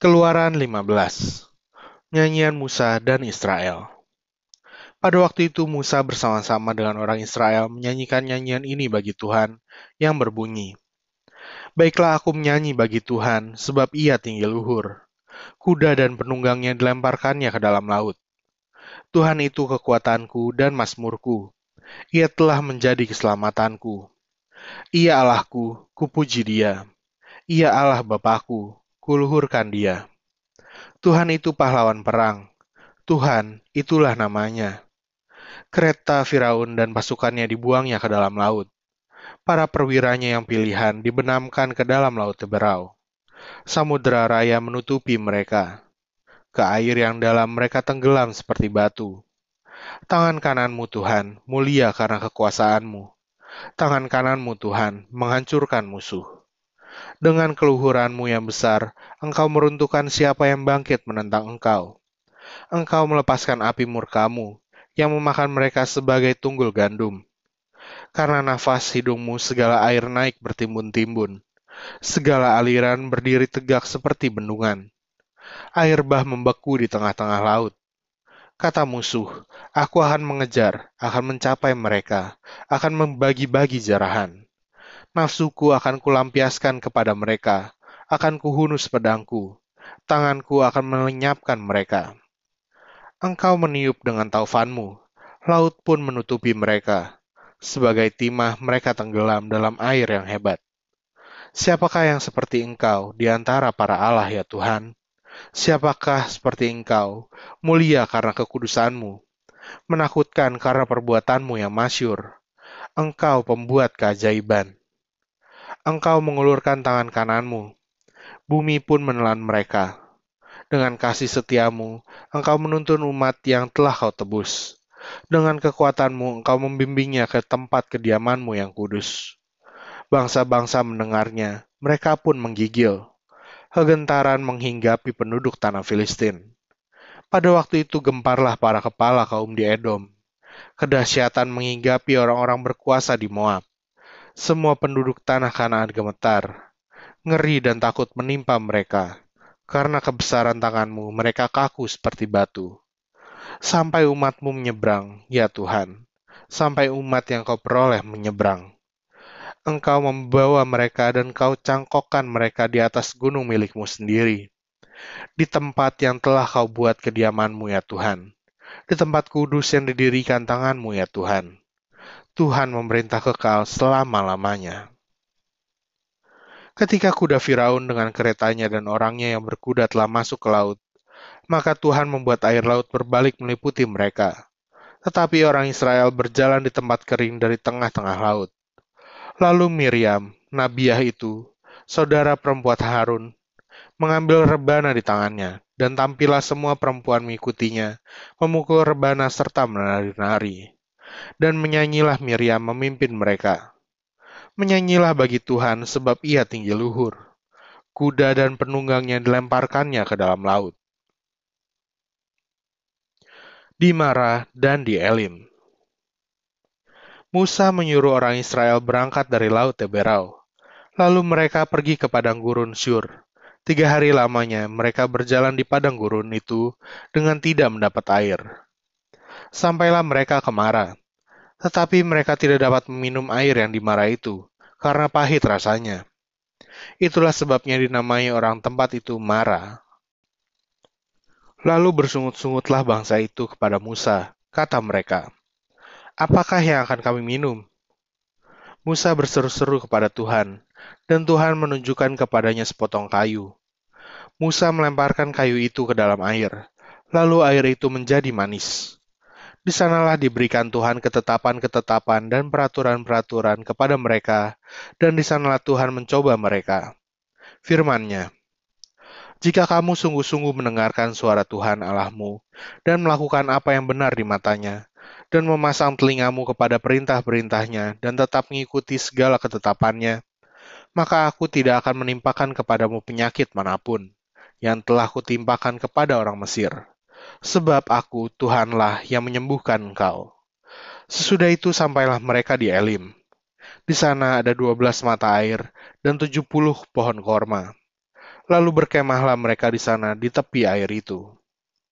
Keluaran 15 Nyanyian Musa dan Israel. Pada waktu itu Musa bersama-sama dengan orang Israel menyanyikan nyanyian ini bagi Tuhan yang berbunyi Baiklah aku menyanyi bagi Tuhan sebab ia tinggi luhur. Kuda dan penunggangnya dilemparkannya ke dalam laut. Tuhan itu kekuatanku dan masmurku. Ia telah menjadi keselamatanku. Ia Allahku, kupuji dia. Ia Allah Bapakku, kuluhurkan dia. Tuhan itu pahlawan perang. Tuhan, itulah namanya. Kereta Firaun dan pasukannya dibuangnya ke dalam laut. Para perwiranya yang pilihan dibenamkan ke dalam laut Teberau. Samudera raya menutupi mereka. Ke air yang dalam mereka tenggelam seperti batu. Tangan kananmu Tuhan, mulia karena kekuasaanmu. Tangan kananmu Tuhan, menghancurkan musuh. Dengan keluhuranmu yang besar, engkau meruntuhkan siapa yang bangkit menentang engkau. Engkau melepaskan api murkamu, yang memakan mereka sebagai tunggul gandum. Karena nafas hidungmu segala air naik bertimbun-timbun. Segala aliran berdiri tegak seperti bendungan. Air bah membeku di tengah-tengah laut. Kata musuh, aku akan mengejar, akan mencapai mereka, akan membagi-bagi jarahan nafsuku akan kulampiaskan kepada mereka, akan kuhunus pedangku, tanganku akan melenyapkan mereka. Engkau meniup dengan taufanmu, laut pun menutupi mereka. Sebagai timah mereka tenggelam dalam air yang hebat. Siapakah yang seperti engkau di antara para Allah ya Tuhan? Siapakah seperti engkau, mulia karena kekudusanmu, menakutkan karena perbuatanmu yang masyur? Engkau pembuat keajaiban engkau mengulurkan tangan kananmu. Bumi pun menelan mereka. Dengan kasih setiamu, engkau menuntun umat yang telah kau tebus. Dengan kekuatanmu, engkau membimbingnya ke tempat kediamanmu yang kudus. Bangsa-bangsa mendengarnya, mereka pun menggigil. Kegentaran menghinggapi penduduk tanah Filistin. Pada waktu itu gemparlah para kepala kaum di Edom. Kedahsyatan menghinggapi orang-orang berkuasa di Moab semua penduduk tanah Kanaan gemetar. Ngeri dan takut menimpa mereka. Karena kebesaran tanganmu, mereka kaku seperti batu. Sampai umatmu menyeberang, ya Tuhan. Sampai umat yang kau peroleh menyeberang. Engkau membawa mereka dan kau cangkokkan mereka di atas gunung milikmu sendiri. Di tempat yang telah kau buat kediamanmu, ya Tuhan. Di tempat kudus yang didirikan tanganmu, ya Tuhan Tuhan memerintah kekal selama-lamanya. Ketika kuda Firaun dengan keretanya dan orangnya yang berkuda telah masuk ke laut, maka Tuhan membuat air laut berbalik meliputi mereka. Tetapi orang Israel berjalan di tempat kering dari tengah-tengah laut. Lalu Miriam, Nabiah itu, saudara perempuan Harun, mengambil rebana di tangannya, dan tampillah semua perempuan mengikutinya, memukul rebana serta menari-nari dan menyanyilah Miriam memimpin mereka. Menyanyilah bagi Tuhan sebab ia tinggi luhur. Kuda dan penunggangnya dilemparkannya ke dalam laut. Di Mara dan di Elim. Musa menyuruh orang Israel berangkat dari laut Teberau. Lalu mereka pergi ke padang gurun Syur. Tiga hari lamanya mereka berjalan di padang gurun itu dengan tidak mendapat air. Sampailah mereka ke Mara. Tetapi mereka tidak dapat meminum air yang di Mara itu, karena pahit rasanya. Itulah sebabnya dinamai orang tempat itu Mara. Lalu bersungut-sungutlah bangsa itu kepada Musa, kata mereka, Apakah yang akan kami minum? Musa berseru-seru kepada Tuhan, dan Tuhan menunjukkan kepadanya sepotong kayu. Musa melemparkan kayu itu ke dalam air, lalu air itu menjadi manis. Di sanalah diberikan Tuhan ketetapan-ketetapan dan peraturan-peraturan kepada mereka, dan di sanalah Tuhan mencoba mereka. Firman-Nya, jika kamu sungguh-sungguh mendengarkan suara Tuhan Allahmu dan melakukan apa yang benar di matanya, dan memasang telingamu kepada perintah-perintahnya dan tetap mengikuti segala ketetapannya, maka aku tidak akan menimpakan kepadamu penyakit mana pun yang telah kutimpakan kepada orang Mesir sebab aku Tuhanlah yang menyembuhkan engkau. Sesudah itu sampailah mereka di Elim. Di sana ada dua belas mata air dan tujuh puluh pohon korma. Lalu berkemahlah mereka di sana di tepi air itu.